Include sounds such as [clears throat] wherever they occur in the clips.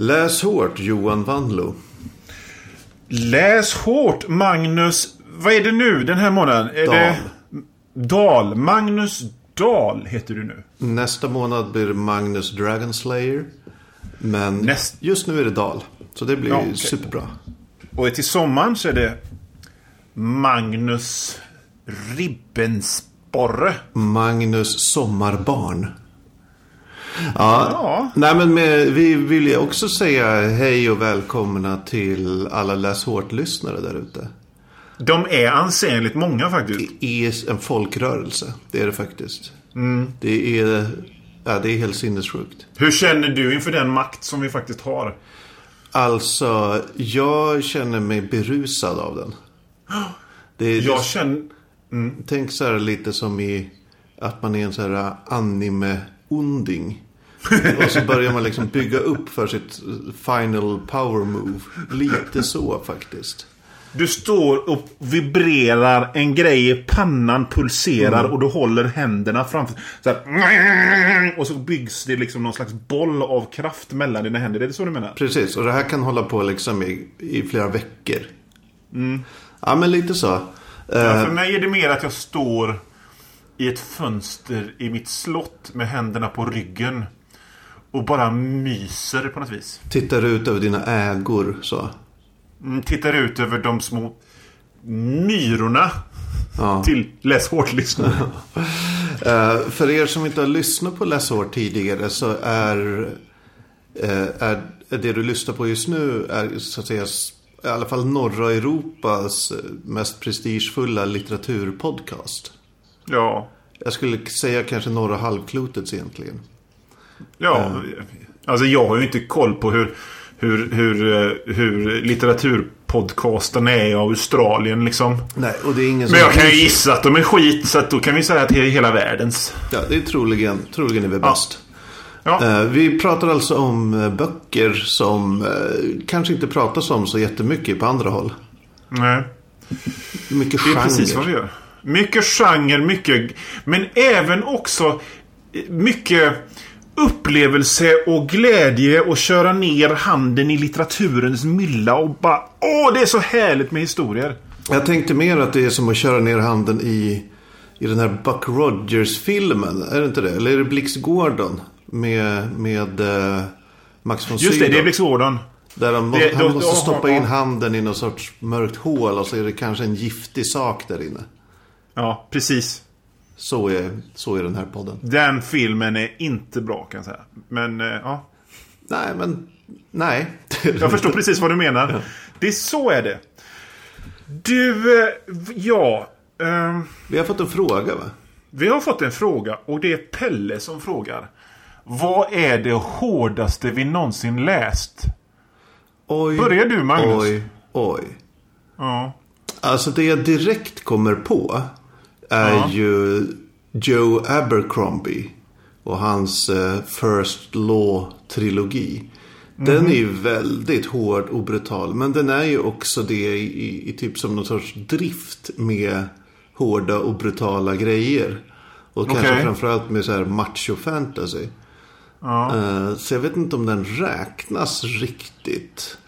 Läs hårt Johan Wanlo. Läs hårt Magnus. Vad är det nu den här månaden? Är Dahl. det Dal. Magnus Dahl heter du nu. Nästa månad blir Magnus Dragonslayer. Men Näst- just nu är det Dal. Så det blir Ja, okej. superbra. Och till sommaren så är det Magnus Ribbensporre. Magnus Sommarbarn. Ja, Ja. Nej, men med, vi vill ju också säga hej och välkomna till alla Läs Hårt-lyssnare där ute. De är ansenligt många faktiskt. Det är en folkrörelse. Det är det faktiskt. Det, är, ja, det är helt sinnessjukt. Hur känner du inför den makt som vi faktiskt har? Alltså, jag känner mig berusad av den. Det Jag känner... Tänk så här lite som i att man är en så här anime-onding. [laughs] Och så börjar man liksom bygga upp för sitt final power move. Lite så faktiskt. Du står och vibrerar, en grej i pannan pulserar och du håller händerna framför. Så här, och så byggs det liksom någon slags boll av kraft mellan dina händer. Det är så du menar? Precis, och det här kan hålla på liksom i, i flera veckor. Ja, men lite så. Ja, Eh, för mig är det mer att jag står i ett fönster i mitt slott med händerna på ryggen. Och bara myser på något vis. tittar ut över dina ägor så. Mm, Tittar ut över de små myrorna. Ja. [laughs] Till Läs hårt-lyssnare. [laughs] Eh, för er som inte har lyssnat på Läsår tidigare så är, eh, är är det du lyssnar på just nu är så att säga i alla fall norra Europas mest prestigefulla litteraturpodcast. Ja. Jag skulle säga kanske norra halvklotets egentligen. Ja, alltså jag har ju inte koll på hur, hur, hur, eh, hur litteraturpodcasten är i Australien liksom. Nej, och det är ingen. Men jag kan ju gissa att de är skit så att då kan vi säga att det är hela världens. Ja, det är troligen, troligen är vi bäst. Ja, Eh, Vi pratar alltså om eh, böcker som eh, kanske inte pratas om så jättemycket på andra håll. nej. Mycket Det är genre. precis vad vi gör. Mycket genre, mycket... Men även också eh, mycket upplevelse och glädje och köra ner handen i litteraturens mylla och bara... Åh, det är så härligt med historier. Jag tänkte mer att det är som att köra ner handen i, i den här Buck Rogers-filmen. Är det inte det? Eller är det Blix Gordon? Med, med eh, Max von Just det, Sydow. det är Blix Gordon. Där de, det- han då- måste då- stoppa ja. in handen i någon sorts mörkt hål och så är det kanske en giftig sak där inne. Ja, precis. Så är, så är den här podden. Den filmen är inte bra kan jag säga. Men, eh, ja. Nej, men nej. [laughs] Jag förstår precis vad du menar. Det är så är det. Du, eh, ja. ehm, Vi har fått en fråga va? vi har fått en fråga och det är Pelle som frågar. Vad är det hårdaste vi någonsin läst? Oj, Börjar du, Magnus? Oj, oj. Ja. Alltså det jag direkt kommer på är Ja. ju Joe Abercrombie och hans eh, First Law-trilogi. Den Mhm. är ju väldigt hård och brutal. Men den är ju också det i, i, i typ som någon sorts drift med hårda och brutala grejer. Och kanske Okej. framförallt med så här macho fantasy. Ja. Eh, så jag vet inte om den räknas riktigt.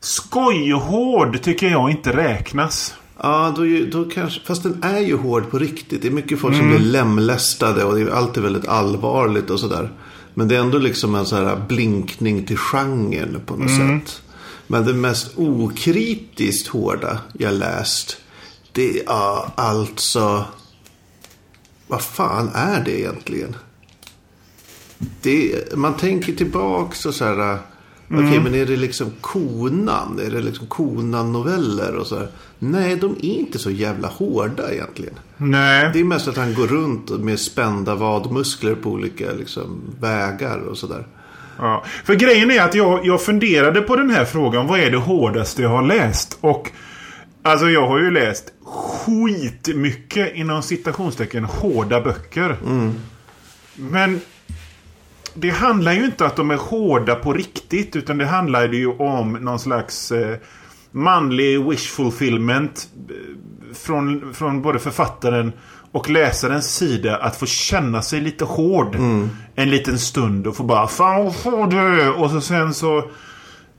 Skojhård tycker jag inte räknas. Ja, då, då kanske, fast den är ju hård på riktigt. Det är mycket folk som blir lemlästade och det är alltid väldigt allvarligt och sådär. Men det är ändå liksom en så här blinkning till genren på något sätt. Men det mest okritiskt hårda jag läst, det är ja, alltså... Vad fan är det egentligen? Det, man tänker tillbaks och så här... Okej, men är det liksom konan? Är det liksom konan-noveller och så här? Nej, de är inte så jävla hårda egentligen. Nej. Det är mest att han går runt med spända vadmuskler på olika liksom, vägar och sådär. Ja. För grejen är att jag, jag funderade på den här frågan. Vad är det hårdaste jag har läst? Och alltså jag har ju läst skitmycket inom citationstecken hårda böcker. Men det handlar ju inte att de är hårda på riktigt. Utan det handlar ju om någon slags eh, manlig wish fulfillment. eh, Från, från både författaren och läsarens sida att få känna sig lite hård en liten stund och få bara Fan hård du är!" Och så sen så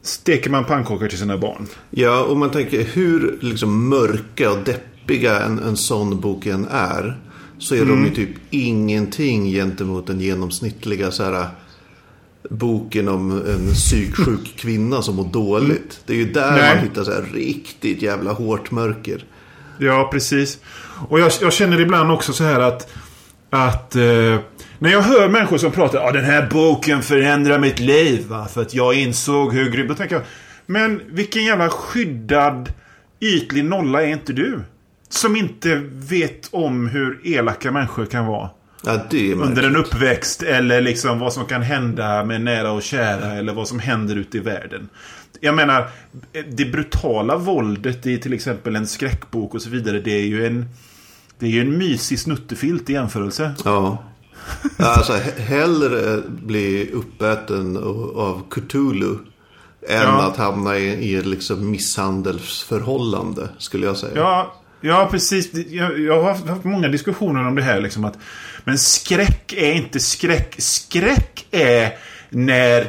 steker man pannkakor till sina barn. Ja, och man tänker hur liksom mörka och deppiga en, en sån bok än är. Så är de Mm. ju typ ingenting gentemot den genomsnittliga så här, boken om en psyksjuk [laughs] kvinna som mår dåligt. Det är ju där Mm. Nej. man hittar så här riktigt jävla hårt mörker. Ja, precis. Och jag, jag känner ibland också så här att... Att... Eh, när jag hör människor som pratar ja den här boken förändrar mitt liv va? För att jag insåg hur grym... Då tänker jag... Men vilken jävla skyddad ytlig nolla är inte du? Som inte vet om hur elaka människor kan vara. Ja, Under en uppväxt eller liksom vad som kan hända med nära och kära eller vad som händer ute i världen. Jag menar, det brutala våldet i till exempel en skräckbok och så vidare. Det är ju en, det är ju en mysig snuttefilt i jämförelse. Ja. Alltså he- hellre bli uppäten av Cthulhu. Än Ja. att hamna i, i liksom misshandelsförhållande. Skulle jag säga. Ja, ja precis. Jag, jag har haft- många diskussioner om det här. Liksom att, men skräck är inte skräck. Skräck är när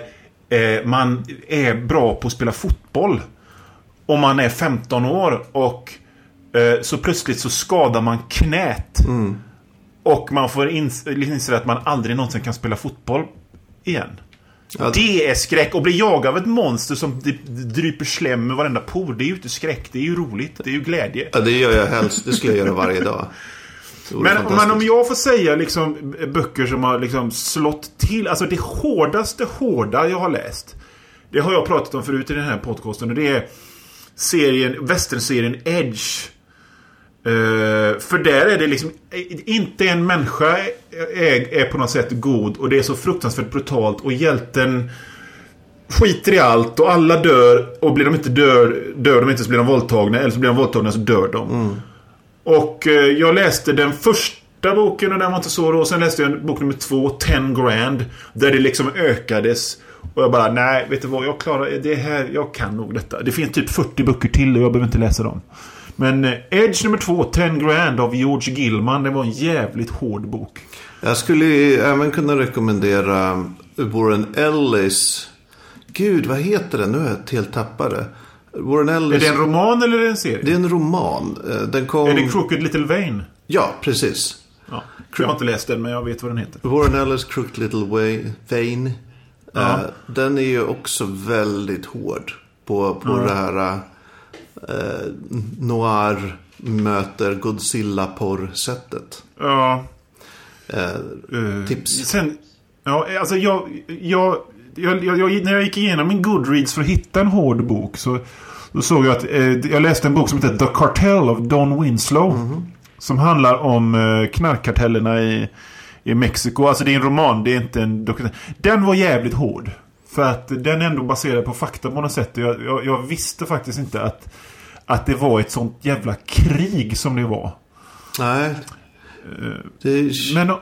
eh, man är bra på att spela fotboll. Om man är 15 år och eh, så plötsligt så skadar man knät. Och man får ins- inse att man aldrig någonsin kan spela fotboll igen. Ja, Det är skräck. Och bli jagad av ett monster som dryper slem med varenda por. Det är ju inte skräck. Det är ju roligt. Det är ju glädje. Ja, det gör jag helst. Det skulle jag göra varje dag. [laughs] Men, men om jag får säga liksom böcker som har liksom slått till. Alltså det hårdaste hårda jag har läst. Det har jag pratat om förut i den här podcasten. Och det är serien, westernserien Edge. Eh, för där är det liksom inte en människa är, är på något sätt god och det är så fruktansvärt brutalt och hjälten skiter i allt och alla dör och blir de inte dör, dör de inte så blir de våldtagna eller så blir de våldtagna så dör de. Och eh, jag läste den första boken och den var inte så då. Sen läste jag bok nummer två, 10 grand. Där det liksom ökades. Och jag bara, nej, vet du vad? Jag klarar det här. Jag kan nog detta. Det finns typ 40 böcker till och jag behöver inte läsa dem. Men eh, Edge nummer två, 10 grand av George Gilman. Det var en jävligt hård bok. Jag skulle även kunna rekommendera Warren Ellis. Gud, vad heter den? Nu är jag helt tappade. Warren Är Ellis. det en roman eller är det en serie? Det är en roman. Eh, Den kom... Är det Crooked Little Vain? Ja, precis. Ja. Jag har inte läst den men jag vet vad den heter. Warren Ellis Crooked Little Way, Vein. Ja. Eh, den är ju också väldigt hård. På, på det här eh, noir möter Godzilla-porr-sättet. Ja. Eh, Eh, Tips. Sen, ja, alltså jag, jag, jag, jag, när jag gick igenom min Goodreads för att hitta en hård bok så då såg jag att eh, jag läste en bok som heter The Cartel of Don Winslow. Som handlar om eh, knarkkartellerna i, i Mexiko. Alltså det är en roman, det är inte en dokumentär. Den var jävligt hård. För att den är ändå baserad på fakta på något sätt. Jag, jag, jag visste faktiskt inte att, att det var ett sånt jävla krig som det var. nej. Det men,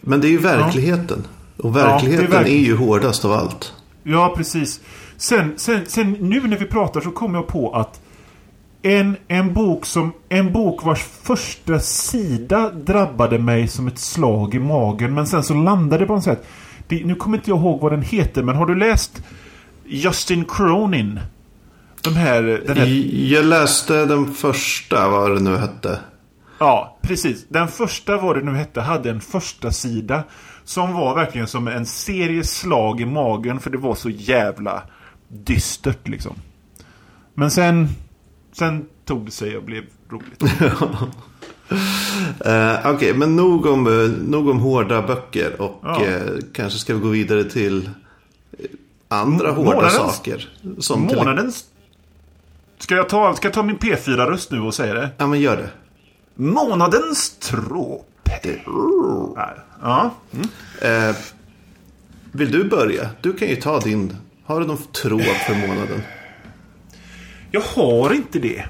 Men det är ju verkligheten. Och det är verkligheten är, ju hårdast av allt. Ja, precis. Sen, sen, sen nu när vi pratar så kom jag på att en, en, bok som, en bok vars första sida drabbade mig som ett slag i magen. Men sen så landade det på något sätt. Det, nu kommer inte jag ihåg vad den heter, men har du läst Justin Cronin? De här, den här Jag läste den första, vad det nu hette. Ja, precis. Den första, vad det nu hette, hade en första sida Som var verkligen som en serie slag i magen för det var så jävla dystert liksom. Men sen, sen tog det sig och blev roligt. [laughs] Eh, Okej, men nog om, nog om hårda böcker. Och Ja. eh, kanske ska vi gå vidare till andra hårda Månadens- saker. Som Månadens... Ska jag, ta, ska jag ta min P4-röst nu och säga det? Ja, men gör det. Månadens tråp. Ja. Eh, vill du börja? Du kan ju ta din. Har du någon tråd för månaden? Jag har inte det.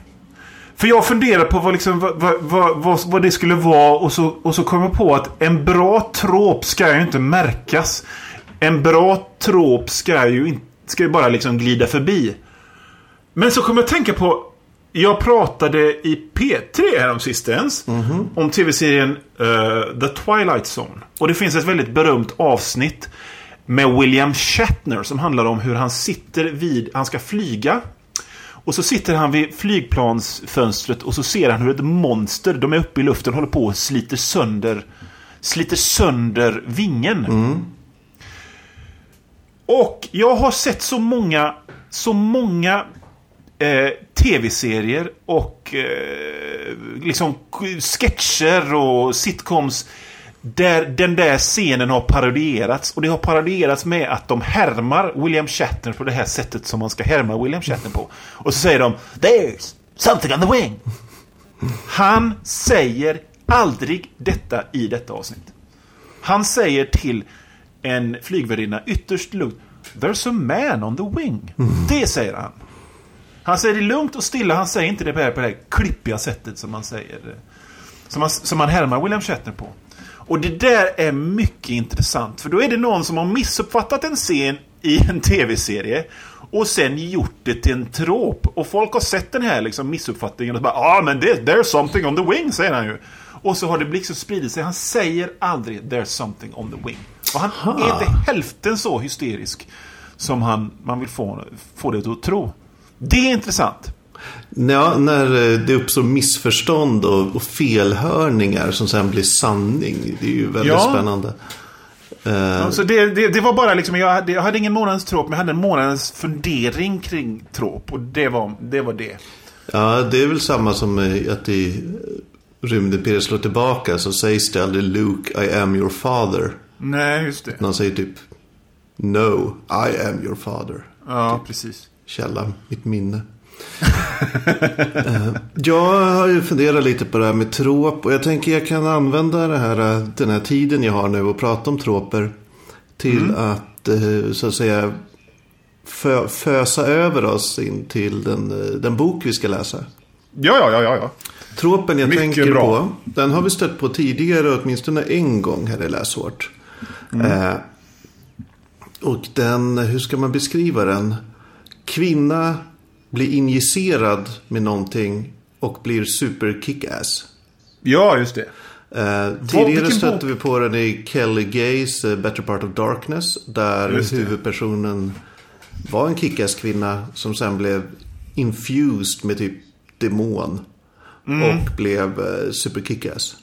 För jag funderar på vad, liksom, vad, vad, vad, vad, det skulle vara och så, och så kom jag på att en bra tråp ska ju inte märkas. En bra tråp ska ju, in, ska ju bara liksom glida förbi. Men så kom jag att tänka på Jag pratade i P3 häromsistens mm om tv-serien uh, The Twilight Zone. Och det finns ett väldigt berömt avsnitt med William Shatner som handlar om hur han sitter vid, han ska flyga. Och så sitter han vid flygplansfönstret och så ser han hur ett monster, de är uppe i luften, håller på och sliter sönder, sliter sönder vingen. Mm. Och jag har sett så många, så många eh, tv-serier och eh, liksom sketcher och sitcoms där den där scenen har parodierats. Och det har parodierats med att de härmar William Shatner på det här sättet som man ska härma William Shatner på. Och så säger de There's something on the wing. Han säger aldrig detta i detta avsnitt. Han säger till en flygvärdinna ytterst lugnt There's a man on the wing. Det säger han. Han säger det lugnt och stilla. Han säger inte det på det här klippiga sättet som man säger. Som man, som man härmar William Shatner på. Och det där är mycket intressant. För då är det någon som har missuppfattat en scen i en tv-serie. Och sen gjort det till en trop. Och folk har sett den här liksom missuppfattningen. Och bara ja ah, men det, there's something on the wing säger han ju. Och så har det liksom spridit sig. Han säger aldrig there's something on the wing. Och han Aha. är inte hälften så hysterisk som han, man vill få, få det att tro. Det är intressant. Ja, när eh, det uppstår missförstånd och, och felhörningar som sen blir sanning. Det är ju väldigt Ja. spännande. Eh, Så det, det, det var bara liksom, jag hade, jag hade ingen månadens tråp, men jag hade en månadens fundering kring tråp. Och det var det. Var det. Ja, det är väl samma som eh, att i Rymdimperiet slår tillbaka så sägs det aldrig Luke, I am your father. Nej, just det. Man säger typ No, I am your father. Ja, precis. Källa, mitt minne. Eh, jag har ju funderat lite på det här med tråp och jag tänker jag kan använda det här, eh, den här tiden jag har nu och prata om tråper till att eh, så att säga fö, fösa över oss in till den, den bok vi ska läsa. Ja, ja, ja, ja. Tråpen jag Mycket tänker bra. på, den har vi stött på tidigare åtminstone en gång här i Läsvårt. Eh, och den, hur ska man beskriva den? Kvinna blir injicerad med någonting och blir super kick-ass. Ja, just det. Eh, tidigare stötte vi på den i Kelly Gays eh, Better Part of Darkness. Där huvudpersonen var en kickass kvinna som sen blev infused med typ demon. Mm. Och blev eh, super kickass.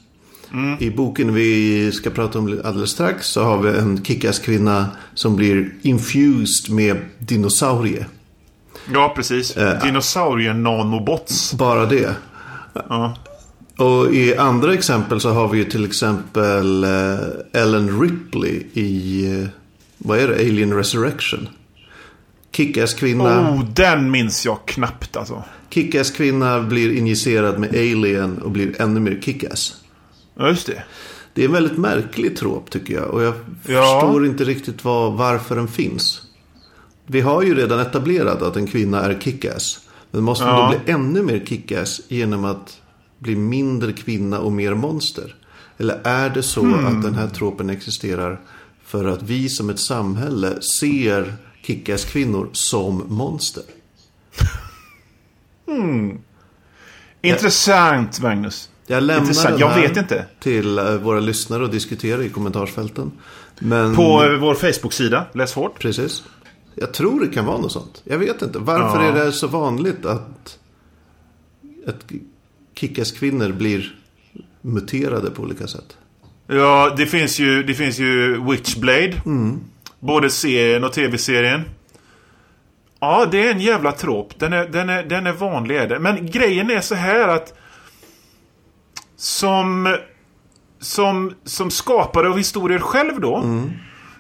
I boken vi ska prata om alldeles strax så har vi en kickass kvinna som blir infused med dinosaurie. Ja, precis. Eh, Dinosaurien nanobots. Bara det. Ja. Och i andra exempel så har vi ju till exempel eh, Ellen Ripley i, eh, vad är det, Alien Resurrection. Kickass kvinna, Oh, den minns jag knappt alltså. kickass kvinna blir injicerad med alien och blir ännu mer kickass. Ja, just det. Det är en väldigt märklig trop tycker jag. Och jag Ja. förstår inte riktigt vad, varför den finns. Vi har ju redan etablerat att en kvinna är kickass. Men måste hon Ja. då bli ännu mer kickass genom att bli mindre kvinna och mer monster? Eller är det så Hmm. att den här tropen existerar för att vi som ett samhälle ser kickass kvinnor som monster? [laughs] Intressant, Magnus. Jag lämnar Intressant. Jag vet inte. till eh, våra lyssnare och diskutera i kommentarsfälten. Men... På vår Facebook-sida, Läs hårt. Precis. Jag tror det kan vara något sånt. Jag vet inte. Varför Ja. är det så vanligt att, att kickass kvinnor blir muterade på olika sätt? Ja, det finns ju, det finns ju Witchblade. Mm. Både serien och tv-serien. Ja, det är en jävla trop. Den är, den är, den är vanlig är det. Men grejen är så här att som, som, som skapare av historier själv då. Mm.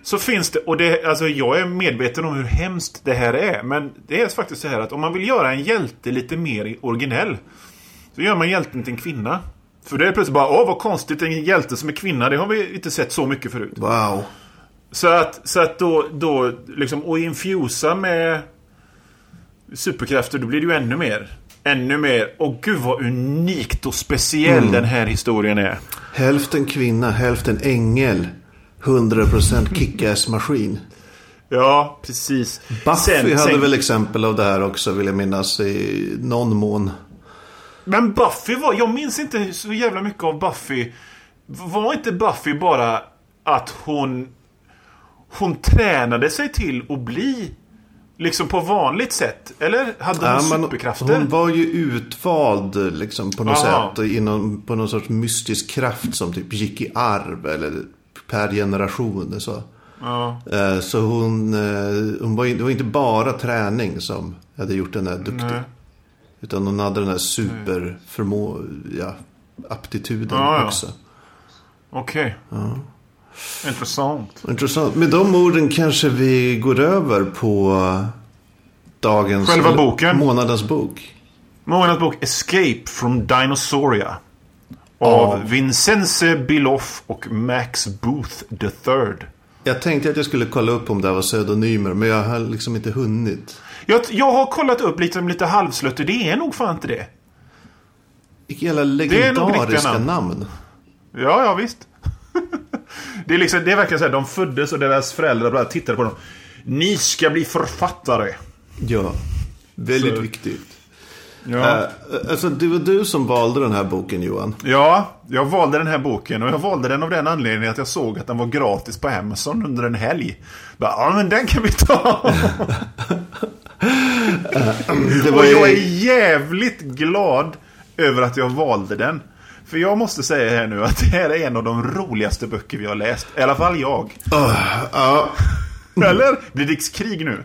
Så finns det, och det, alltså jag är medveten om hur hemskt det här är. Men det är faktiskt så här att om man vill göra en hjälte lite mer originell. Så gör man hjälten till en kvinna. För det är plötsligt bara, åh vad konstigt, en hjälte som är kvinna, det har vi inte sett så mycket förut. Wow. Så att, så att då, då liksom, och infusa med superkrafter, då blir det ju ännu mer. Ännu mer. Och gud vad unikt och speciell den här historien är. Hälften kvinna, hälften ängel. 100% kickass maskin. Ja, precis. Buffy Sen- hade sen- väl exempel av det här också vill jag minnas i någon mån. Men Buffy var... Jag minns inte så jävla mycket av Buffy. Var inte Buffy bara att hon... Hon tränade sig till att bli... Liksom på vanligt sätt? Eller hade hon Ja, superkrafter? Hon var ju utvald liksom, på något Aha. sätt. Inom, på någon sorts mystisk kraft som typ gick i arv. Eller per generation. Så, Ja. Eh, så hon, eh, hon var, det var inte bara träning som hade gjort henne duktig. Nej. Utan hon hade den här superförmå... Ja, aptituden Ja, ja. också. Okej. Intressant. Intressant. Med de orden kanske vi går över på dagens... Själva boken. Månadens bok. Månadens bok Escape from Dinosauria. Av. Vincenze Biloff och Max Booth III. Jag tänkte att jag skulle kolla upp om det här var pseudonymer. Men jag har liksom inte hunnit. Jag, jag har kollat upp lite, lite halvslötter. Det är nog fan inte det. Vilka jävla legendariska namn. namn. Ja, ja visst. [laughs] det, är liksom, det är verkligen så här, de föddes och deras föräldrar bara tittade på dem. Ni ska bli författare. Ja, väldigt Så- viktigt. Ja. Eh, alltså, det var du som valde den här boken Johan. ja, jag valde den här boken och jag valde den av den anledningen att jag såg att den var gratis på Amazon under en helg. Bara, ja, men den kan vi ta. [laughs] Och jag är jävligt glad över att jag valde den. För jag måste säga här nu att det här är en av de roligaste böcker vi har läst. I alla fall jag. Åh, ja, [laughs] Eller? Blir det krig nu?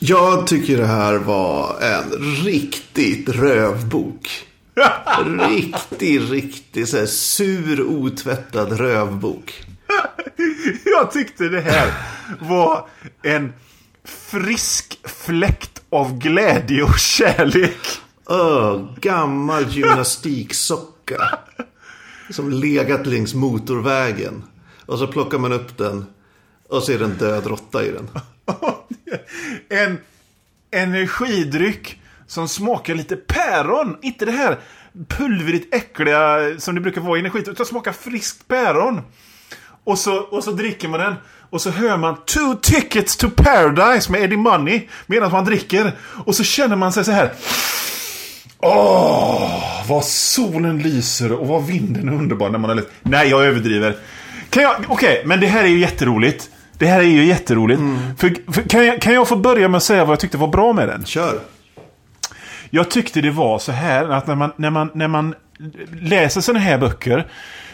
jag tycker det här var en riktigt rövbok. [laughs] Riktig, riktig så här, sur, otvättad rövbok. [laughs] Jag tyckte det här var en frisk fläkt av glädje och kärlek. Öh, gammal gymnastiksocka. Som legat längs motorvägen. Och så plockar man upp den. Och så är det en död råtta i den. [laughs] En energidryck som smakar lite päron. Inte det här pulvrigt äckliga som det brukar vara i energidryck. Utan smakar friskt päron. Och så, och så dricker man den. Och så hör man Two tickets to paradise med Eddie Money. Medan man dricker. Och så känner man sig så här. Åh, vad solen lyser och vad vinden är underbar när man har läst. Nej, jag överdriver. Okej, okay, okej, men det här är ju jätteroligt. Det här är ju jätteroligt. För, för, kan, jag, kan jag få börja med att säga vad jag tyckte var bra med den? Kör. Jag tyckte det var så här att när man, när man, när man läser såna här böcker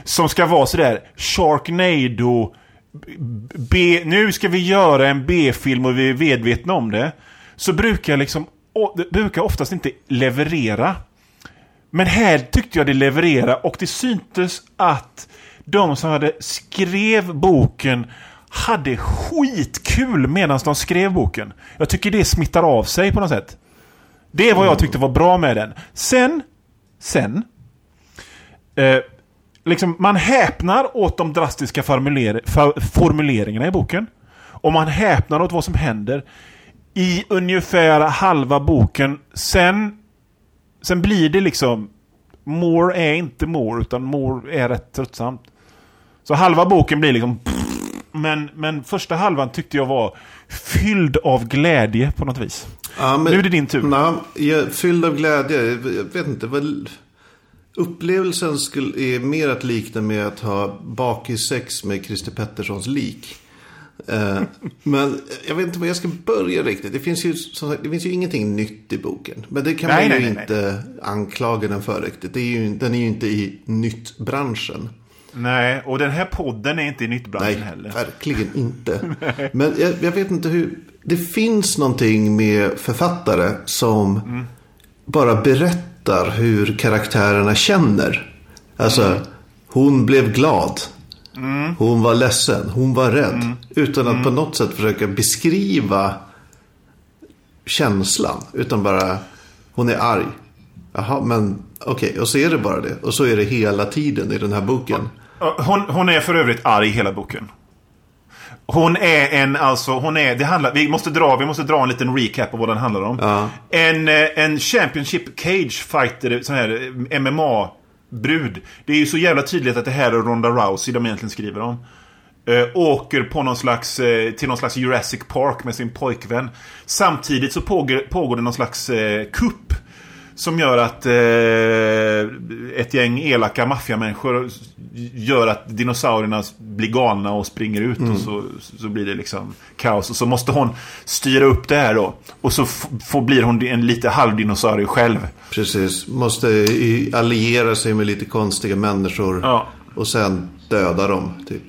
som ska vara sådär Sharknado B, nu ska vi göra en B-film och vi är medvetna om det. Så brukar jag liksom, brukar oftast inte leverera. Men här tyckte jag det leverera och det syntes att de som hade skrev boken hade skitkul medan de skrev boken. Jag tycker det smittar av sig på något sätt. Det är vad jag tyckte var bra med den. Sen, sen, eh, liksom man häpnar åt de drastiska formuler formuleringarna i boken. Och man häpnar åt vad som händer i ungefär halva boken. Sen, sen blir det liksom, more är inte more, utan more är rätt tröttsamt. Så halva boken blir liksom men, men första halvan tyckte jag var fylld av glädje på något vis. Ja, men, Nu är det din tur. Nej, jag fylld av glädje. Jag vet inte. Väl, upplevelsen skulle, är mer att likna med att ha bakis-sex med Christer Petterssons lik. Eh, [laughs] men jag vet inte var jag ska börja riktigt. Det finns ju, sagt, det finns ju ingenting nytt i boken. Men det kan Nej, man ju nej, nej, inte anklaga den för riktigt. Det är ju, den är ju inte i nytt-branschen. Nej, och den här podden är inte i nyttbranschen Nej, heller. verkligen [laughs] inte. Men jag, jag vet inte hur... Det finns någonting med författare som Mm. bara berättar hur karaktärerna känner. Alltså, Mm. hon blev glad. Hon var ledsen. Hon var rädd. Mm. Utan att på något sätt försöka beskriva känslan. Utan bara, hon är arg. Jaha, men okej. Och så är det bara det. Och så är det hela tiden i den här boken. Hon, hon är för övrigt arg hela boken. Hon är en, alltså, hon är, det handlar, vi måste dra, vi måste dra en liten recap av vad den handlar om. Ja. En, eh, en Championship Cage Fighter, sån här eh, MMA-brud. Det är ju så jävla tydligt att det här är Ronda Rousey de egentligen skriver om. Eh, åker på någon slags, till någon slags Jurassic Park med sin pojkvän. Samtidigt så pågår, pågår det någon slags eh, kupp. Som gör att eh, ett gäng elaka maffiamänniskor gör att dinosaurierna blir galna och springer ut och så, så blir det liksom kaos. Och så måste hon styra upp det här då. Och så får, blir hon en lite halvdinosaurie själv. Precis. Måste alliera sig med lite konstiga människor. Ja. Och sen döda dem, typ.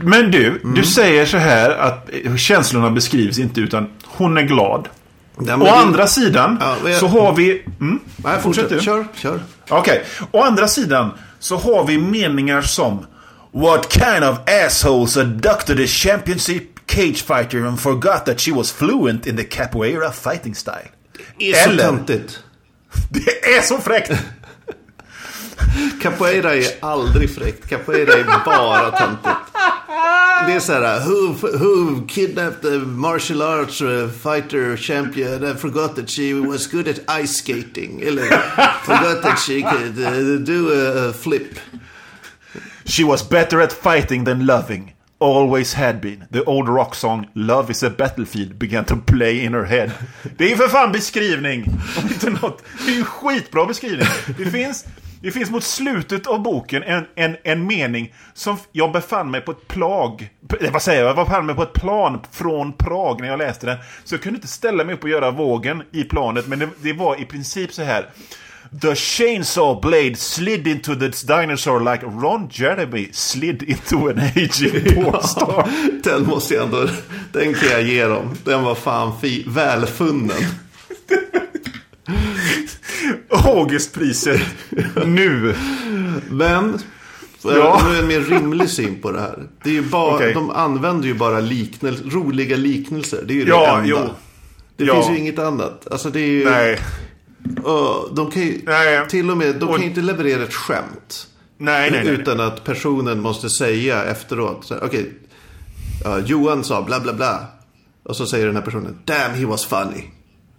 Men du, du säger så här att eh, känslorna beskrivs inte utan hon är glad. Ja, Å det- andra sidan Ja, jag- så har vi... Mm, Nej, fortsätt. du. Kör, kör. Okej. Å andra sidan så har vi meningar som What kind of assholes abducted a championship cage fighter and forgot that she was fluent in the capoeira fighting style? Det är så Eller- töntigt. [laughs] Det är så fräckt! Capoeira är aldrig fräckt. Capoeira är bara töntigt. Det är så här, who, who kidnapped the martial arts fighter champion and forgot that she was good at ice skating. Eller forgot that she could uh, do a, a flip. She was better at fighting than loving. Always had been. The old rock song Love is a battlefield began to play in her head. Det är ju för fan beskrivning! Om [laughs] inte något. Det är ju en skitbra beskrivning. Det finns, det finns mot slutet av boken en, en, en mening som jag befann mig på ett plag. eh, Vad säger jag? Jag befann mig på ett plan från Prag när jag läste den. Så jag kunde inte ställa mig upp och göra vågen i planet. Men det, det var i princip så här. The chainsaw blade slid into the dinosaur like Ron Jeremy slid into an aging [laughs] pornstar. Den måste jag ändå, den kan jag ge dem. Den var fan fi, välfunnen. [laughs] [laughs] Augustpriset nu. Men, Ja. ja. nu är en mer rimlig syn på det här. Det är ju bara, Okej. De använder ju bara liknel, roliga liknelser. Det är ju Ja, det enda. jo. Det Ja. finns ju inget annat. Alltså det är ju... Nej. De kan ju Nej. till och med, de Och- kan ju inte leverera ett skämt. Nej, nej, nej. Utan att personen måste säga efteråt. Okej, ja, Johan sa bla bla bla. Och så säger den här personen, damn he was funny.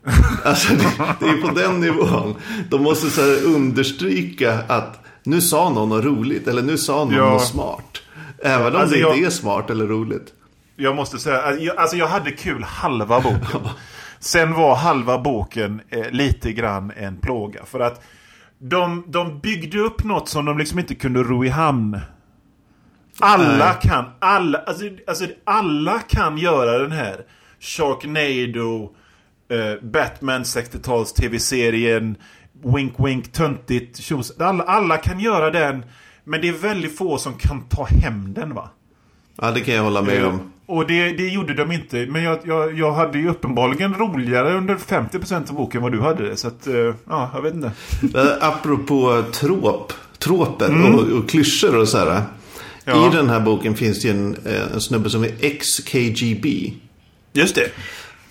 [laughs] Alltså det, det är på den nivån. De måste så här understryka att nu sa någon något roligt. Eller nu sa någon Ja. något smart. Även om Alltså, det jag- inte är smart eller roligt. Jag måste säga, alltså, jag- alltså jag hade kul halva boken. [laughs] Sen var halva boken eh, lite grann en plåga. För att de, de byggde upp något som de liksom inte kunde ro i hamn. Alla kan, alla, alltså, alltså alla kan göra den här Sharknado, eh, Batman 60-tals tv-serien, Wink Wink, töntigt, tjos. alla, alla kan göra den. Men det är väldigt få som kan ta hem den va? Ja, det kan jag hålla med om. Och det, det gjorde de inte. Men jag, jag, jag hade ju uppenbarligen roligare under 50% av boken vad du hade. Så att, eh, ja, jag vet inte. Eh, Apropå trop, troper och, och klyschor och så här. Mm. Ja. I den här boken finns det en, eh, en snubbe som är XKGB. Just det.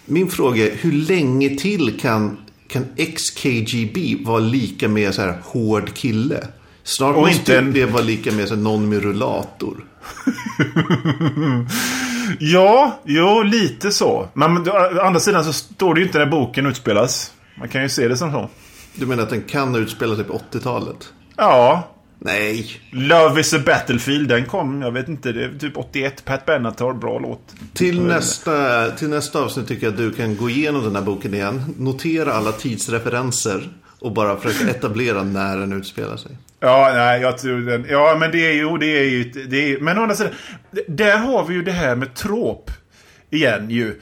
Min fråga är, hur länge till kan, kan XKGB vara lika med så här hård kille? Snart Och måste inte en- det vara lika med så här, någon med rullator. [laughs] Ja, jo, lite så. Men men å andra sidan så står det ju inte när boken utspelas. Man kan ju se det som så. Du menar att den kan utspela sig på 80-talet? Ja. Nej. Love is a battlefield, den kom, jag vet inte, det är typ 81. Pat Benatar, bra låt. Till nästa, till nästa avsnitt tycker jag att du kan gå igenom den här boken igen. Notera alla tidsreferenser. Och bara försöka etablera när den utspelar sig. Ja, nej, jag tror den. Ja, men det är ju, det är ju, det är, men å andra sidan, där har vi ju det här med trop igen ju.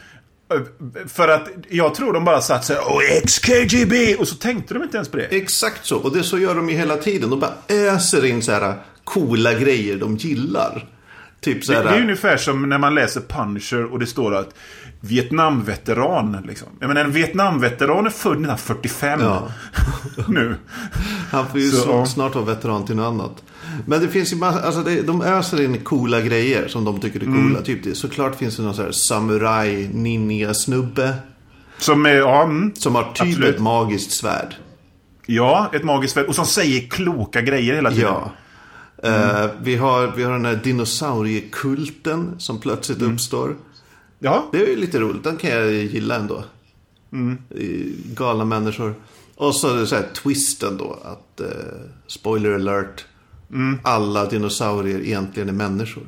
För att jag tror de bara satt så här, Åh, XKGB! Och så tänkte de inte ens på det. Exakt så. Och det så gör de ju hela tiden. De bara öser in så här coola grejer de gillar. Typ så Det, här. det är ungefär som när man läser Punisher och det står att Vietnamveteran. Liksom. Jag menar, en Vietnamveteran är född 1945 Ja. [laughs] nu. Han får ju Så, snart vara veteran till något annat. Men det finns ju massa, alltså det, de öser in coola grejer som de tycker är coola. Mm. Typ det. Såklart finns det någon så här samurai ninja snubbe. Som är, ja, mm, Som har typ Absolut. ett magiskt svärd. ja, ett magiskt svärd. Och som säger kloka grejer hela tiden. Ja. Eh, vi, har, vi har den här dinosauriekulten som plötsligt Mm. uppstår. Ja, Det är ju lite roligt. Den kan jag gilla ändå. Mm. Galna människor. Och så är det så här twisten då. Att, eh, spoiler alert. Mm. Alla dinosaurier egentligen är människor.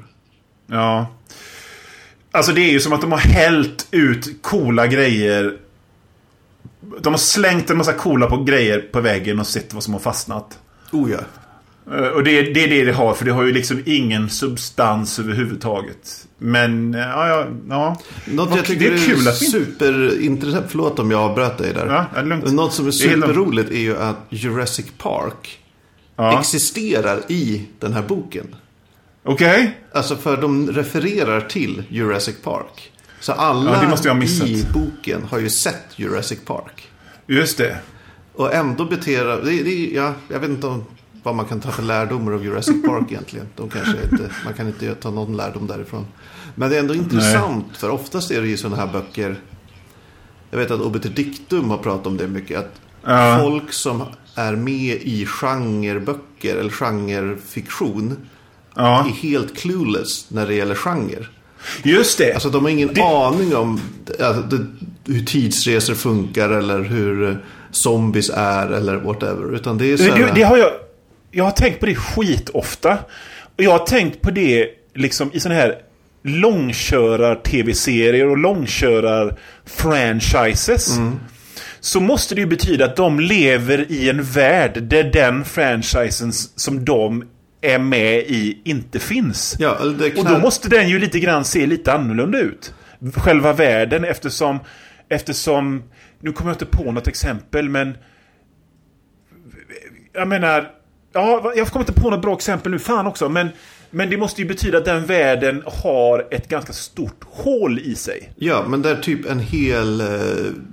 Ja. Alltså det är ju som att de har hällt ut coola grejer de har slängt en massa coola på grejer på väggen och sett vad som har fastnat. Oh ja. Eh, Och det, det är det det har, för det har ju liksom ingen substans överhuvudtaget. Men, eh, ja, ja, ja. Något jag tycker det är kul inte... superintressant. Förlåt om jag avbröt dig där. Ja, är. Något som är är superroligt är ju att Jurassic Park Ja. existerar i den här boken. Okej? Alltså för de refererar till Jurassic Park. Så alla Ja, i boken har ju sett Jurassic Park. Just det. Och ändå beter det, det, ja, Jag vet inte om, vad man kan ta för lärdomar av Jurassic Park egentligen. De kanske inte, man kan inte ta någon lärdom därifrån. Men det är ändå intressant. För oftast är det ju sådana här böcker. Jag vet att Obiter Dictum har pratat om det mycket. Att Ja. folk som är med i genreböcker eller genrefiktion. Ja. Är helt clueless när det gäller genre. Just det. Alltså de har ingen Det- aning om alltså, det, hur tidsresor funkar eller hur eh, zombies är eller whatever. Utan det är så det, det har jag... Jag har tänkt på det skitofta. Och jag har tänkt på det liksom i såna här långkörar-tv-serier och långkörar-franchises. Så måste det ju betyda att de lever i en värld där den franchisen som de är med i inte finns. Ja, det Och då måste den ju lite grann se lite annorlunda ut. Själva världen eftersom... Eftersom... Nu kommer jag inte på något exempel men... Jag menar... Ja, jag kommer inte på något bra exempel nu, fan också. Men, men det måste ju betyda att den världen har ett ganska stort hål i sig. Ja, men där typ en hel eh,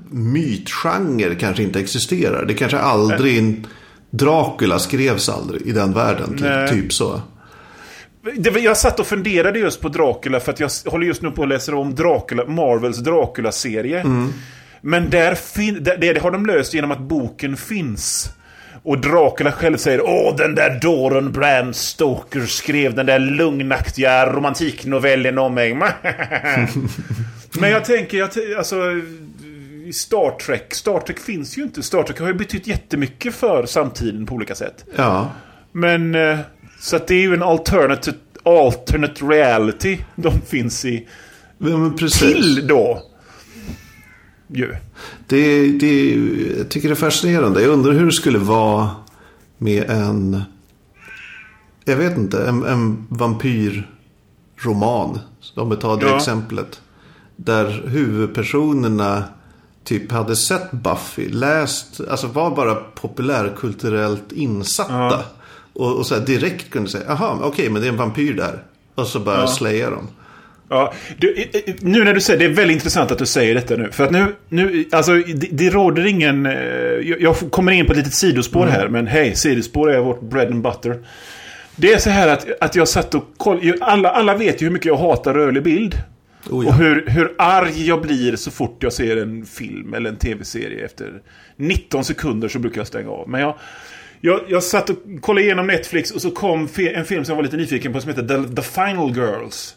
mytgenre kanske inte existerar. Det kanske aldrig... Dracula skrevs aldrig i den världen. Typ, typ så. Det, jag satt och funderade just på Dracula för att jag håller just nu på att läsa om Dracula, Marvels Dracula-serie. Men där, fin, där, det har de löst genom att boken finns. Och Dracula själv säger Åh, den där dåren Bram Stoker skrev den där lugnaktiga romantiknovellen om mig. [laughs] Men jag tänker, jag, alltså... Star Trek. Star Trek finns ju inte. Star Trek har ju betytt jättemycket för samtiden på olika sätt. Ja. Men eh, så att det är ju en alternate, alternate reality de finns i. ja. Till då. Ju. Det, det, jag tycker det är fascinerande. Jag undrar hur det skulle vara med en... Jag vet inte, en, en vampyrroman. Om vi tar det Ja. exemplet. Där huvudpersonerna typ hade sett Buffy, läst, alltså var bara populärkulturellt insatta. Ja. Och, och så direkt kunde säga, jaha, okej, men det är en vampyr där. Och så bara slaya dem. Ja, du, nu när du säger det är väldigt intressant att du säger detta nu. För att nu, nu alltså det, det råder ingen... eh, Jag, jag kommer in på ett litet sidospår här, men hej, sidospår är vårt bread and butter. Det är så här att, att jag satt och kollade, alla, alla vet ju hur mycket jag hatar rörlig bild. Oh, ja. Och hur, hur arg jag blir så fort jag ser en film eller en tv-serie. Efter 19 sekunder så brukar jag stänga av. Men jag, jag, jag satt och kollade igenom Netflix och så kom en film som jag var lite nyfiken på som heter The, The Final Girls.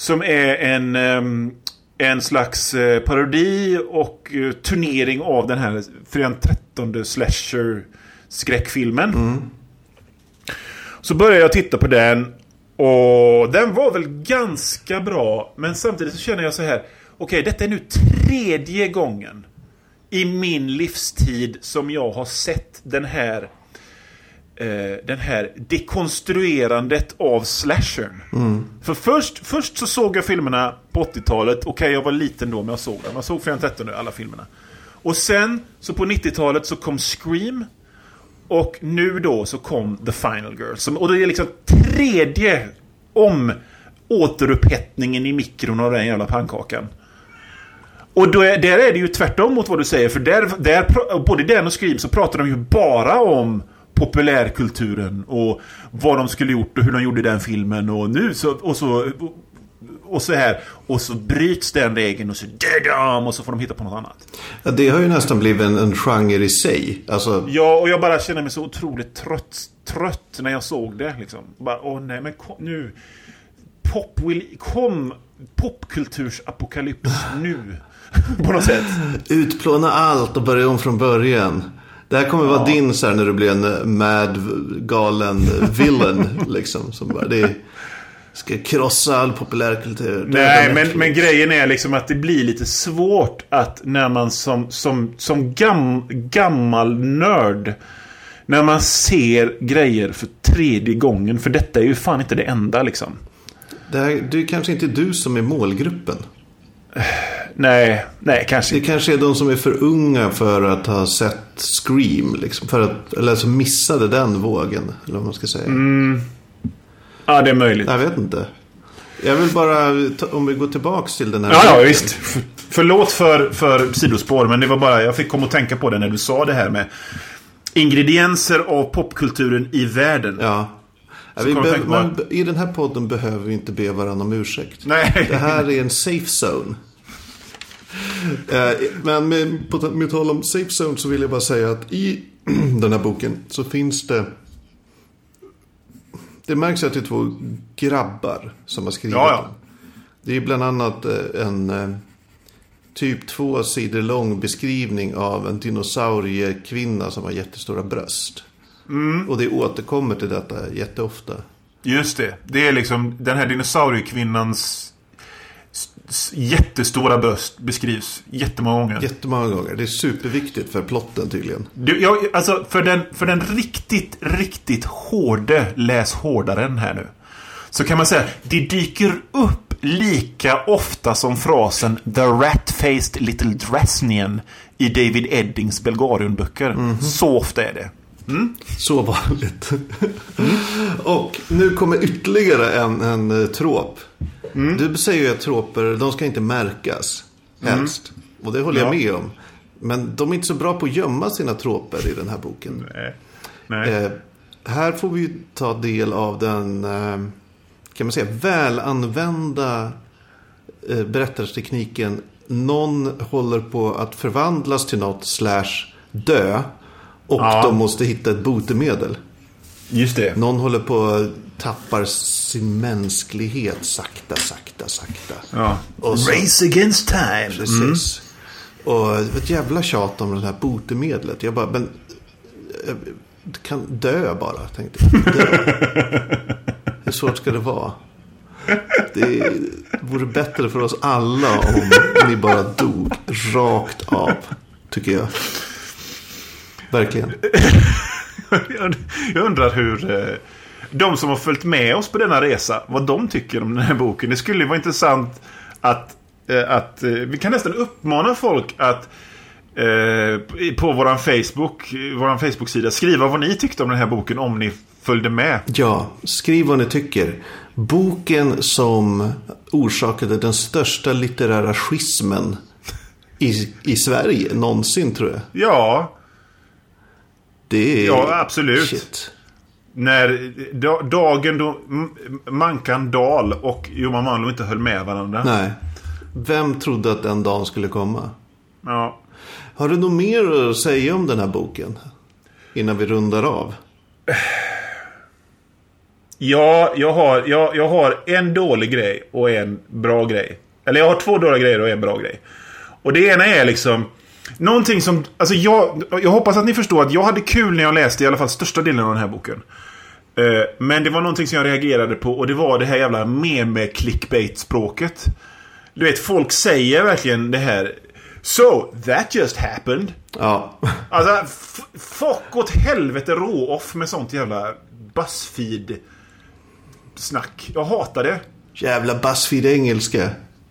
Som är en, ehm, en slags eh, parodi och eh, turnering av den här fredag den 13 slasher skräckfilmen. Så började jag titta på den och den var väl ganska bra. Men samtidigt så känner jag så här. Okej, detta är nu tredje gången i min livstid som jag har sett den här eh, den här dekonstruerandet av slashern. För först, först så såg jag filmerna på 80-talet. Okej, jag var liten då, men jag såg dem. Jag såg Fredag den 13 alla filmerna. Och sen, så på 90-talet så kom Scream. Och nu då så kom The Final Girl. Som, och det är liksom tredje om återupphättningen i mikron av den jävla pannkakan. Och då är, där är det ju tvärtom mot vad du säger. För där, där, både den och Scream så pratar de ju bara om populärkulturen och vad de skulle gjort och hur de gjorde den filmen och nu så och så och så här och så bryts den regeln och så dadam, och så får de hitta på något annat. Ja, det har ju nästan blivit en, en genre i sig. Alltså, Ja, och jag bara känner mig så otroligt trött, trött när jag såg det. Liksom. Bara, åh nej, men kom, nu. Pop will, kom popkultursapokalyps nu. [laughs] På något sätt. Utplåna allt och börja om från början. Det här kommer vara din så här när du blir en mad, galen villain. [laughs] liksom. Som bara, det är, ska krossa all populärkultur. Nej, men, men grejen är liksom att det blir lite svårt att när man som, som, som gam, gammal nörd när man ser grejer för tredje gången. För detta är ju fan inte det enda liksom. Det, här, det är kanske inte du som är målgruppen. [sighs] Nej, nej kanske Det kanske är de som är för unga för att ha sett Scream. Liksom, för att, eller som missade den vågen. Eller vad man ska säga. Mm. Ja, det är möjligt. Jag vet inte. Jag vill bara, om vi går tillbaks till den här. Ja, ja, visst. Förlåt för, för sidospår, men det var bara, jag fick komma och tänka på det när du sa det här med ingredienser av popkulturen i världen. Ja. Ja, vi kom jag be- tänka på man, I den här podden behöver vi inte be varandra om ursäkt. Nej. Det här är en safe zone. Eh, Men med, på, med tal om safe zone så vill jag bara säga att i [clears throat] den här boken så finns det... Det märks att det är två grabbar som har skrivit Ja, ja. den. Det är bland annat eh, en eh, typ två sidor lång beskrivning av en dinosauriekvinna som har jättestora bröst. Mm. Och det återkommer till detta jätteofta. Just det. Det är liksom den här dinosauriekvinnans jättestora bröst beskrivs jättemånga gånger. Jättemånga gånger. Det är superviktigt för plotten tydligen. Du, jag, alltså för den, för den riktigt, riktigt hårde läs hårdaren här nu. Så kan man säga, det dyker upp lika ofta som frasen The rat-faced little Dresnian i David Eddings Belgarion-böcker. Så ofta är det. Så vanligt. [laughs] Och nu kommer ytterligare en, en eh, trop. Du säger ju att troper, de ska inte märkas. Helst. Och det håller jag Ja. med om. Men de är inte så bra på att gömma sina troper i den här boken. Nej. Nej. Eh, här får vi ta del av den, eh, kan man säga, välanvända eh, berättartekniken. Någon håller på att förvandlas till något slash dö. Och Ja. de måste hitta ett botemedel. Just det. Någon håller på att tappar sin mänsklighet sakta, sakta, sakta. Ja. Så- Race against time. Precis. Och det var ett jävla tjat om det här botemedlet. Jag bara, men... Jag kan dö bara, tänkte jag. Dö. [laughs] Hur svårt ska det vara? Det vore bättre för oss alla om ni bara dog rakt av. Tycker jag. Verkligen. [laughs] Jag- undrar hur eh, de som har följt med oss på denna resa, vad de tycker om den här boken. Det skulle vara intressant att, eh, att eh, vi kan nästan uppmana folk att på våran Facebook, våran Facebook-sida skriva vad ni tyckte om den här boken om ni följde med. Ja, skriv vad ni tycker. Boken som orsakade den största litterära schismen i, i Sverige någonsin tror jag. Ja, Det är... Ja, absolut. Shit. när da, dagen då Mankan Dal och Johan Manlo inte höll med varandra. Nej. Vem trodde att den dagen skulle komma? Ja. Har du något mer att säga om den här boken? Innan vi rundar av. Ja, jag har, jag, jag har en dålig grej och en bra grej. Eller jag har två dåliga grejer och en bra grej. Och det ena är liksom... Någonting som... Alltså jag, jag hoppas att ni förstår att jag hade kul när jag läste i alla fall största delen av den här boken. Eh, Men det var någonting som jag reagerade på och det var det här jävla meme-clickbait-språket. Du vet, folk säger verkligen det här. So, that just happened. Ja. Alltså, fuck åt helvete rå-off med sånt jävla Buzzfeed-snack. Jag hatar det. Jävla Buzzfeed engelska.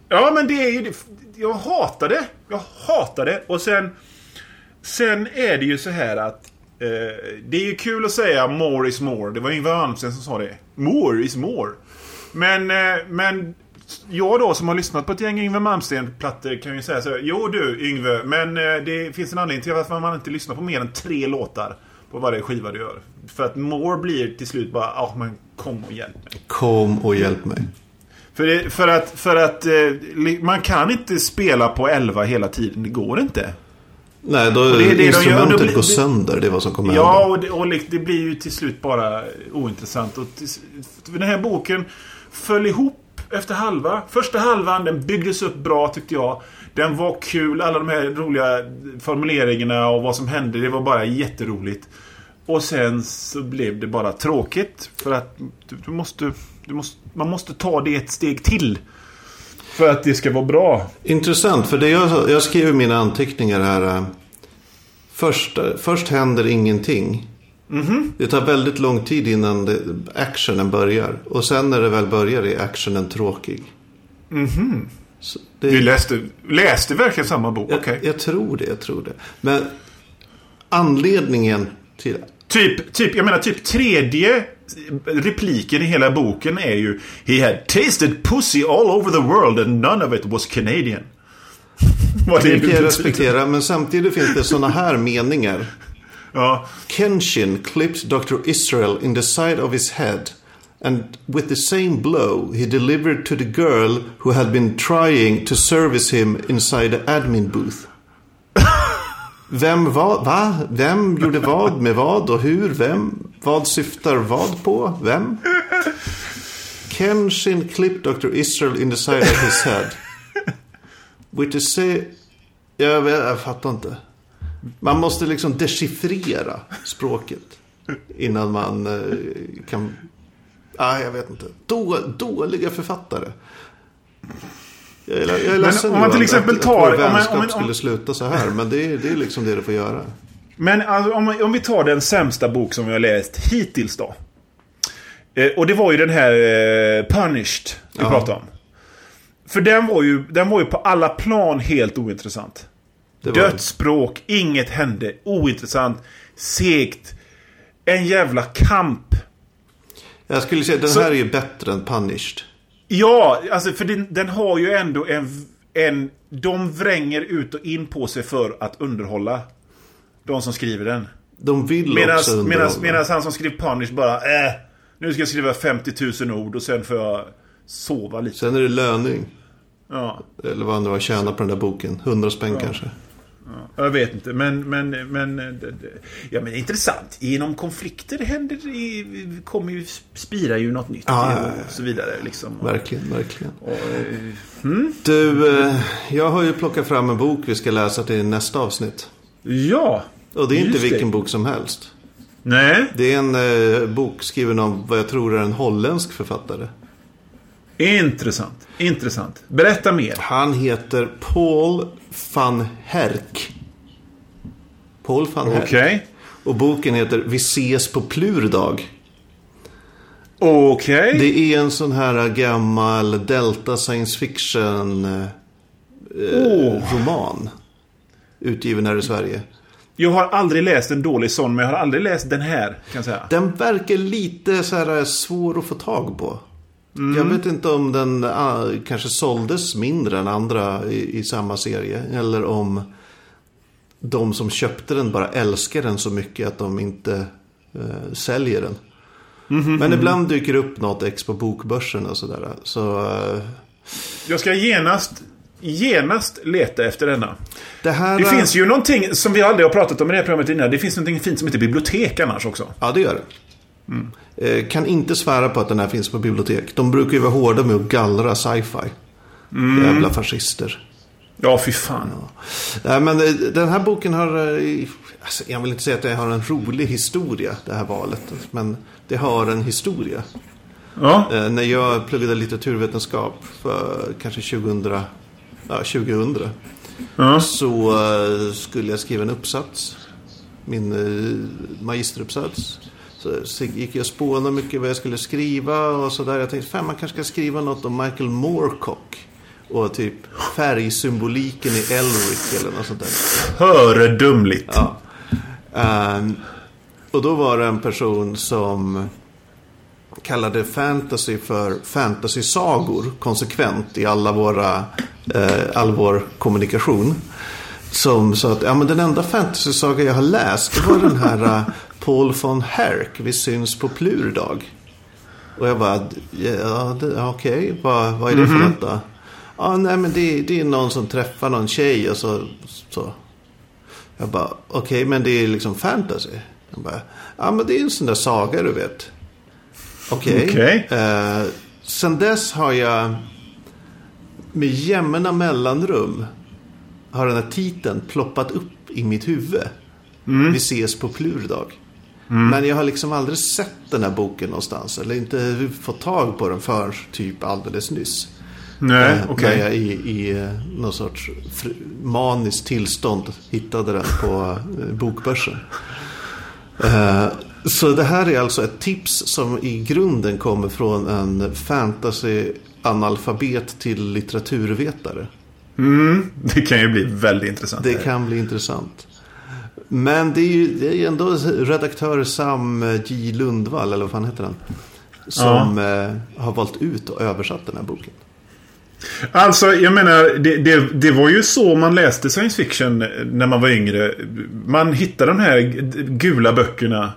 Ja, men det är ju... Jag hatar det. Jag hatar det. Och sen... Sen är det ju så här att... Eh, det är ju kul att säga more is more. Det var Yngve Malmsteen som sa det. More is more. Men, eh, men jag då som har lyssnat på ett gäng Yngve Malmsteen-plattor kan ju säga så här. Jo du Yngve, men eh, det finns en anledning till varför man inte lyssnar på mer än tre låtar på varje skiva du gör. För att more blir till slut bara, ja men kom och hjälp mig. Kom och hjälp mig. För, det, för att, för att eh, man kan inte spela på 11 hela tiden. Det går inte. Nej, då det det de gör, instrumentet blir- går sönder. Det är vad som kommer Ja, och det, och det blir ju till slut bara ointressant. Och till, den här boken föll ihop efter halva. Första halvan, den byggdes upp bra tyckte jag. Den var kul, alla de här roliga formuleringarna och vad som hände. Det var bara jätteroligt. Och sen så blev det bara tråkigt. För att du, du måste, du måste, man måste ta det ett steg till. För att det ska vara bra. Intressant, för det jag, jag skriver mina anteckningar här. eh, Först, först händer ingenting. Det tar väldigt lång tid innan det, actionen börjar. Och sen när det väl börjar är actionen tråkig. Så det, Vi läste, läste verkligen samma bok. jag, Okej. jag tror det, jag tror det. Men anledningen till... Typ, typ, jag menar typ tredje repliken i hela boken är ju He had tasted pussy all over the world and none of it was Canadian. [laughs] Vad Det det kan jag respektera, men samtidigt finns det sådana här meningar. Ja. Kenshin clipped Dr. Israel in the side of his head. And with the same blow he delivered to the girl who had been trying to service him inside the admin booth. Vem var, va? Vem gjorde vad med vad och hur? Vem? Vad syftar vad på? Vem? Kenshin clipped Dr. Israel in the side of his head. Which is say... Jag, vet, jag fattar inte. Man måste liksom dechiffrera språket. Innan man eh, kan... Ah, jag vet inte. Då, dåliga författare. Jag är, jag är ledsen om man till exempel att, tar- att vår om man- om man- om- skulle sluta så här. Men det är, det är liksom det det får göra. Men alltså, om, om vi tar den sämsta bok som vi har läst hittills då. Eh, och det var ju den här eh, Punished vi Ja. pratade om. För den var, ju, den var ju på alla plan helt ointressant. Var, Dödsspråk, inget hände, ointressant, segt. En jävla kamp. jag skulle säga att den Så- här är ju bättre än Punished. Ja, alltså för den, den har ju ändå en, en... De vränger ut och in på sig för att underhålla. De som skriver den. De vill Medan också underhålla. han som skrev Punish bara äh, Nu ska jag skriva 50 000 ord och sen får jag sova lite. Sen är det löning. Ja, Eller vad det var tjäna på den där boken. 100 spänn kanske. Jag vet inte, men... men, men eh, ja, men intressant. Genom konflikter händer kommer ju, spirar ju något nytt. Ja, ja, och ja. så vidare. Liksom. Verkligen, verkligen. Och, eh, Du, eh, jag har ju plockat fram en bok vi ska läsa till nästa avsnitt. ja. Och det är inte Just det. vilken bok som helst. Nej, Det är en bok skriven av vad jag tror är en holländsk författare. intressant. Intressant. Berätta mer. Han heter Paul van Herk. Paul van Herk. Okej. Och boken heter Vi ses på Plurdag. Okej. Det är en sån här gammal Delta science fiction eh, Åh. roman. Utgiven här i Sverige. Jag har aldrig läst en dålig sån, men jag har aldrig läst den här. Kan säga. Den verkar lite så här svår att få tag på. Jag vet inte om den ah, kanske såldes mindre än andra i, i samma serie. Eller om de som köpte den bara älskar den så mycket att de inte eh, säljer den. Men ibland dyker det upp något ex på bokbörsen och sådär. Så eh, Jag ska genast, genast leta efter denna. det här... Det finns ju någonting som vi aldrig har pratat om i det här programmet innan. Det finns någonting fint som heter bibliotek annars också. Ja, det gör det. Eh, kan inte svära på att den här finns på bibliotek. De brukar ju vara hårda med att gallra sci-fi. Jävla fascister. Ja, fy fan. Nej, men eh, den här boken har... eh, Alltså, jag vill inte säga att det har en rolig historia, det här valet. Men det har en historia. Ja. Eh, när jag pluggade litteraturvetenskap för kanske 2000, ja, 2000 ja. så eh, skulle jag skriva en uppsats. Min eh, magisteruppsats. Så, så gick jag och spånade mycket vad jag skulle skriva och sådär. Jag tänkte, fan man kanske ska skriva något om Michael Moorcock. Och typ färgsymboliken i Elric eller något sånt där. Föredömligt. Ja. Ehm, och då var det en person som kallade fantasy för fantasy-sagor konsekvent i alla våra, eh, all vår kommunikation. Som sa att ja, men den enda fantasy-saga jag har läst det var den här eh, Paul von Herk, Vi syns på Plurdag. Och jag bara, ja, okej, vad, vad är det för något då? Ja, nej men det, det är någon som träffar någon tjej och så, så jag bara, okej, men det är liksom fantasy. Jag bara, ja men det är en sån där saga du vet. Okej. Okej. Eh, sen dess har jag med jämna mellanrum har den här titeln ploppat upp i mitt huvud. Vi ses på Plurdag. Men jag har liksom aldrig sett den här boken någonstans. Eller inte fått tag på den för typ alldeles nyss. Nej, Eh. När jag i, i eh, någon sorts maniskt tillstånd hittade den på eh, bokbörsen. Eh, Så det här är alltså ett tips som i grunden kommer från en fantasy-analfabet till litteraturvetare. Mm, det kan ju bli väldigt intressant. Det kan bli intressant. Men det är ju det är ändå redaktör Sam J. Lundvall, eller vad fan heter han? Som eh, har valt ut och översatt den här boken. Alltså, jag menar, det, det, det var ju så man läste science fiction när man var yngre. Man hittade de här gula böckerna.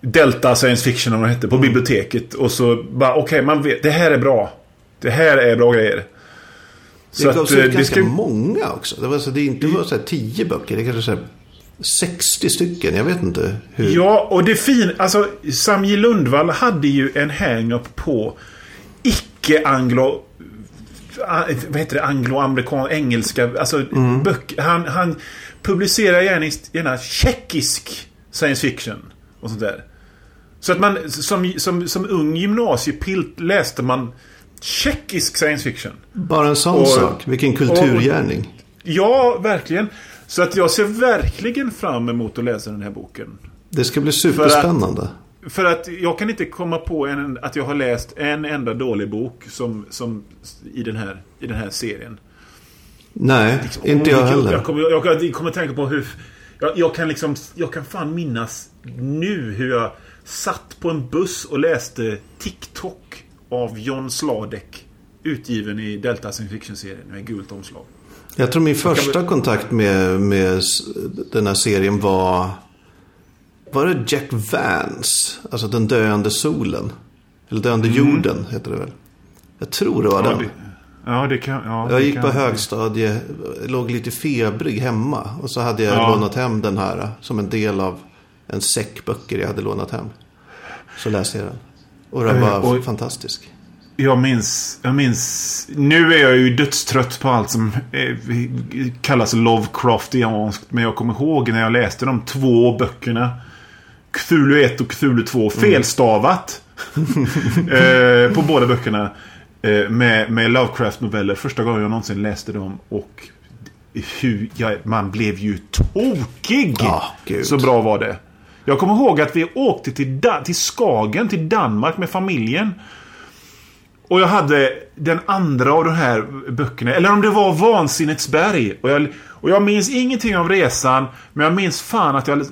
Delta science fiction, om de hette, på biblioteket. Och så bara, okej, man vet, det här är bra. Det här är bra grejer. Det gavs eh, ut ganska ska- många också. Det var så det är inte bara så här tio böcker. Det är kanske så här 60 stycken. Jag vet inte hur. Ja, och det fin... Alltså, Sam J. Lundvall hade ju en hang-up på icke-anglo... Vad heter det? Anglo-amerikan, engelska. Alltså, böcker. Han, han publicerar gärna, gärna tjeckisk science fiction. Och sånt där. Så att man som, som, som ung gymnasiepilt läste man tjeckisk science fiction. Bara en sån Och- sak. Vilken kulturgärning. Ja, verkligen. Så att jag ser verkligen fram emot att läsa den här boken. Det ska bli superspännande. För att jag kan inte komma på en, att jag har läst en enda dålig bok som, som i, den här, i den här serien. Nej, inte Åh, jag heller. Jag kommer, jag, jag kommer tänka på hur... Jag, jag kan liksom... Jag kan fan minnas nu hur jag satt på en buss och läste TikTok av John Sladek. Utgiven i Delta Science Fiction-serien med gult omslag. Jag tror min första kontakt med, med den här serien var... Var det Jack Vance? Alltså Den döende solen. Eller Döende jorden heter det väl. Jag tror det var Mm. Ja, den. det, ja, det kan... Ja, Jag gick kan, på högstadie, låg lite febrig hemma. Och så hade jag Ja. lånat hem den här som en del av en säck böcker jag hade lånat hem. Så läste jag den. Och den Eh, var och- fantastisk. Jag minns, jag minns... Nu är jag ju dödstrött på allt som eh, kallas Lovecraftianskt. Men jag kommer ihåg när jag läste de två böckerna. Cthulhu 1 och Cthulhu 2. Felstavat. [laughs] eh, på båda böckerna. Eh, med, med Lovecraft-noveller. Första gången jag någonsin läste dem. Och hur jag, man blev ju tokig. Ja, gud. Så bra var det. Jag kommer ihåg att vi åkte till, da- till Skagen, till Danmark med familjen. Och jag hade den andra av de här böckerna. Eller om det var Vansinnets berg. Och jag, och jag minns ingenting av resan. Men jag minns fan att jag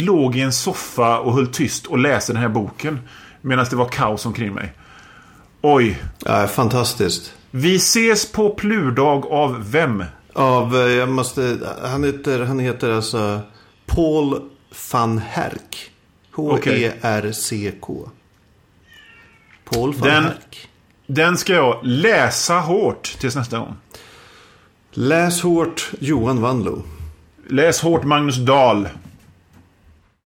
låg i en soffa och höll tyst och läste den här boken. Medan det var kaos omkring mig. Oj. Ja, fantastiskt. Vi ses på plurdag av vem? Av, eh, jag måste, han heter, han heter alltså Paul van Herk. H-E-R-C-K. Paul van Den- Herk. Den ska jag läsa hårt tills nästa gång. Läs hårt Johan Wanlo. Läs hårt Magnus Dahl.